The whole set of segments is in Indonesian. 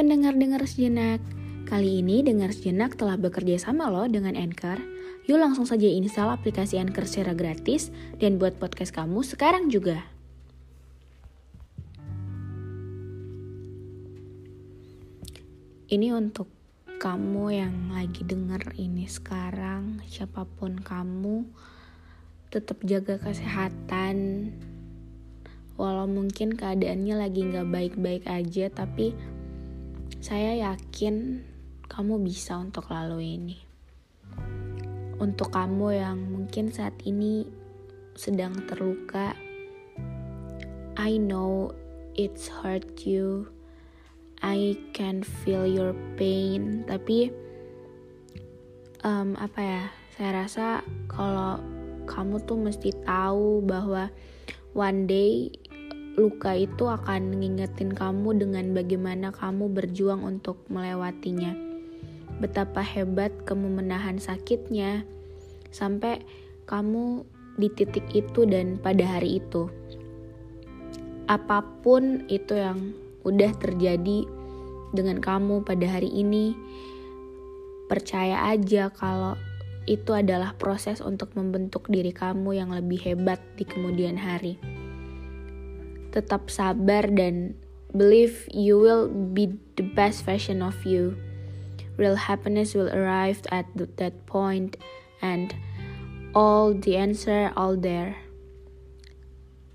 Pendengar-dengar sejenak. Kali ini Dengar Sejenak telah bekerja sama loh dengan Anchor. Yuk langsung saja install aplikasi Anchor secara gratis Dan buat podcast kamu sekarang juga. Ini untuk kamu yang lagi denger ini sekarang Siapa pun kamu Tetap jaga kesehatan. Walau mungkin keadaannya lagi gak baik-baik aja Tapi saya yakin kamu bisa untuk lalui ini. Untuk kamu yang mungkin saat ini sedang terluka, I know it's hurt you. I can feel your pain, tapi um, apa ya? Saya rasa kalau kamu tuh mesti tahu bahwa one day luka itu akan ngingetin kamu dengan bagaimana kamu berjuang untuk melewatinya. Betapa hebat kamu menahan sakitnya sampai kamu di titik itu dan pada hari itu. Apa pun itu yang udah terjadi dengan kamu pada hari ini, percaya aja kalau itu adalah proses untuk membentuk diri kamu yang lebih hebat di kemudian hari tetap sabar dan believe you will be the best version of you. Real happiness will arrive at that point and all the answer all there.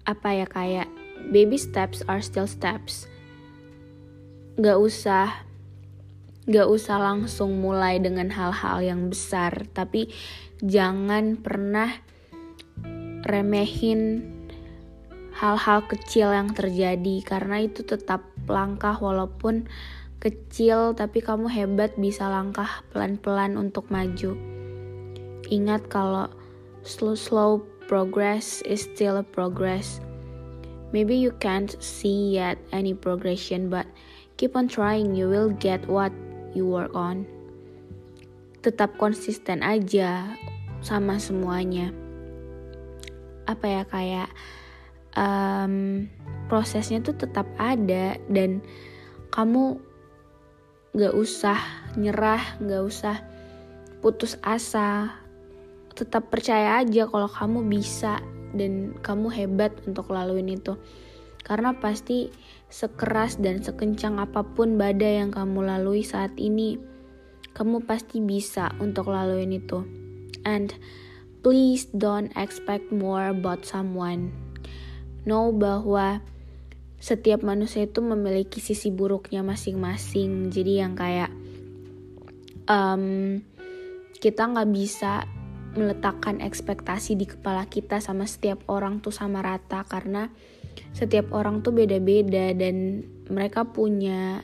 Apa ya kayak baby steps are still steps. Gak usah gak usah langsung mulai dengan hal-hal yang besar, tapi jangan pernah remehin hal-hal kecil yang terjadi karena itu tetap langkah walaupun kecil tapi kamu hebat bisa langkah pelan-pelan untuk maju. Ingat kalau slow slow progress is still a progress. Maybe you can't see yet any progression but keep on trying you will get what you work on. Tetap konsisten aja sama semuanya. Apa ya kayak um, prosesnya tuh tetap ada dan kamu gak usah nyerah, gak usah putus asa, tetap percaya aja kalau kamu bisa dan kamu hebat untuk laluin itu. Karena pasti sekeras dan sekencang apa pun badai yang kamu lalui saat ini, kamu pasti bisa untuk laluin itu. And please don't expect more about someone know bahwa setiap manusia itu memiliki sisi buruknya masing-masing. Jadi yang kayak um, kita nggak bisa meletakkan ekspektasi di kepala kita sama setiap orang tuh sama rata karena setiap orang tuh beda-beda dan mereka punya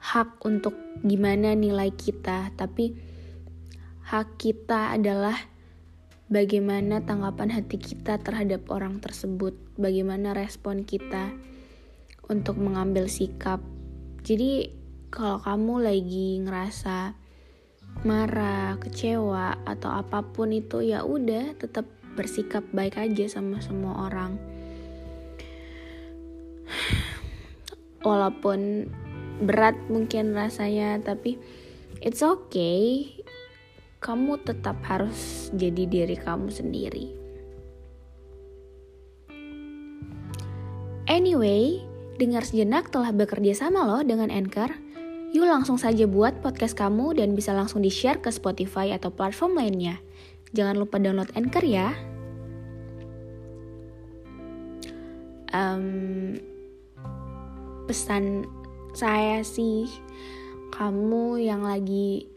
hak untuk gimana nilai kita. Tapi hak kita adalah bagaimana tanggapan hati kita terhadap orang tersebut, bagaimana respon kita untuk mengambil sikap. Jadi, kalau kamu lagi ngerasa marah, kecewa, atau apa pun itu, ya udah, tetap bersikap baik aja sama semua orang. Walaupun berat mungkin rasanya, tapi it's okay kamu tetap harus jadi diri kamu sendiri. Anyway, dengar sejenak telah bekerja sama loh dengan Anchor. Yuk langsung saja buat podcast kamu dan bisa langsung di-share ke Spotify atau platform lainnya. Jangan lupa download Anchor ya. Um, pesan saya sih, kamu yang lagi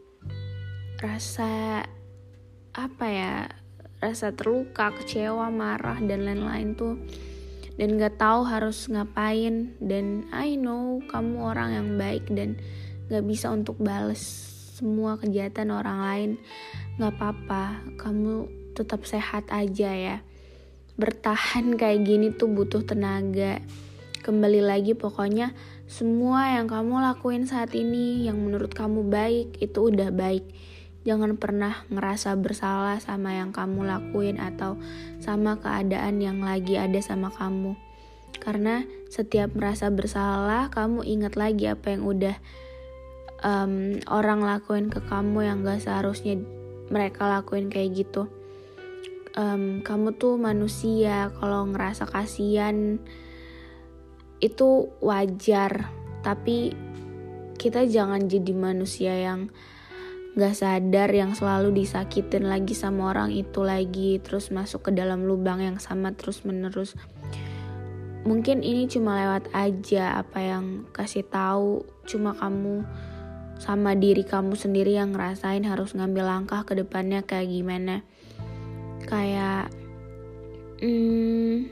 rasa apa ya rasa terluka kecewa marah dan lain-lain tuh dan gak tahu harus ngapain dan I know kamu orang yang baik dan gak bisa untuk bales semua kejahatan orang lain. Gak apa-apa kamu tetap sehat aja ya. Bertahan kayak gini tuh butuh tenaga. Kembali lagi pokoknya semua yang kamu lakuin saat ini yang menurut kamu baik itu udah baik jangan pernah ngerasa bersalah sama yang kamu lakuin atau sama keadaan yang lagi ada sama kamu. Karena setiap merasa bersalah, kamu ingat lagi apa yang udah um, orang lakuin ke kamu yang gak seharusnya mereka lakuin kayak gitu. Um, kamu tuh manusia, kalau ngerasa kasihan itu wajar, tapi kita jangan jadi manusia yang gak sadar yang selalu disakitin lagi sama orang itu lagi terus masuk ke dalam lubang yang sama terus menerus. Mungkin ini cuma lewat aja apa yang kasih tahu cuma kamu sama diri kamu sendiri yang ngerasain harus ngambil langkah ke depannya kayak gimana. Kayak hmm,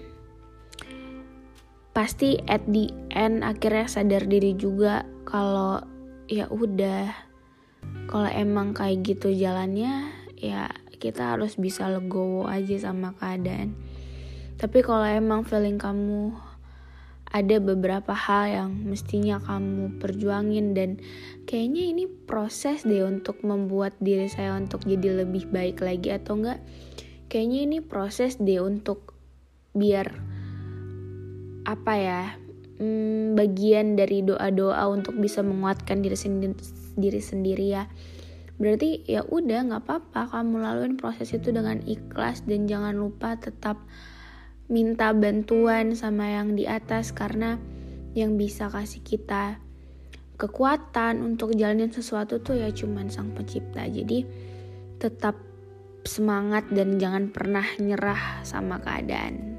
pasti at the end akhirnya sadar diri juga kalau ya udah kalau emang kayak gitu jalannya ya kita harus bisa legowo aja sama keadaan. Tapi kalau emang feeling kamu ada beberapa hal yang mestinya kamu perjuangin dan kayaknya ini proses deh untuk membuat diri saya untuk jadi lebih baik lagi atau enggak kayaknya ini proses deh untuk biar apa ya hmm, bagian dari doa-doa untuk bisa menguatkan diri sendiri diri sendiri ya berarti ya udah nggak apa-apa kamu laluin proses itu dengan ikhlas dan jangan lupa tetap minta bantuan sama yang di atas karena yang bisa kasih kita kekuatan untuk jalanin sesuatu tuh ya cuman sang pencipta jadi tetap semangat dan jangan pernah nyerah sama keadaan.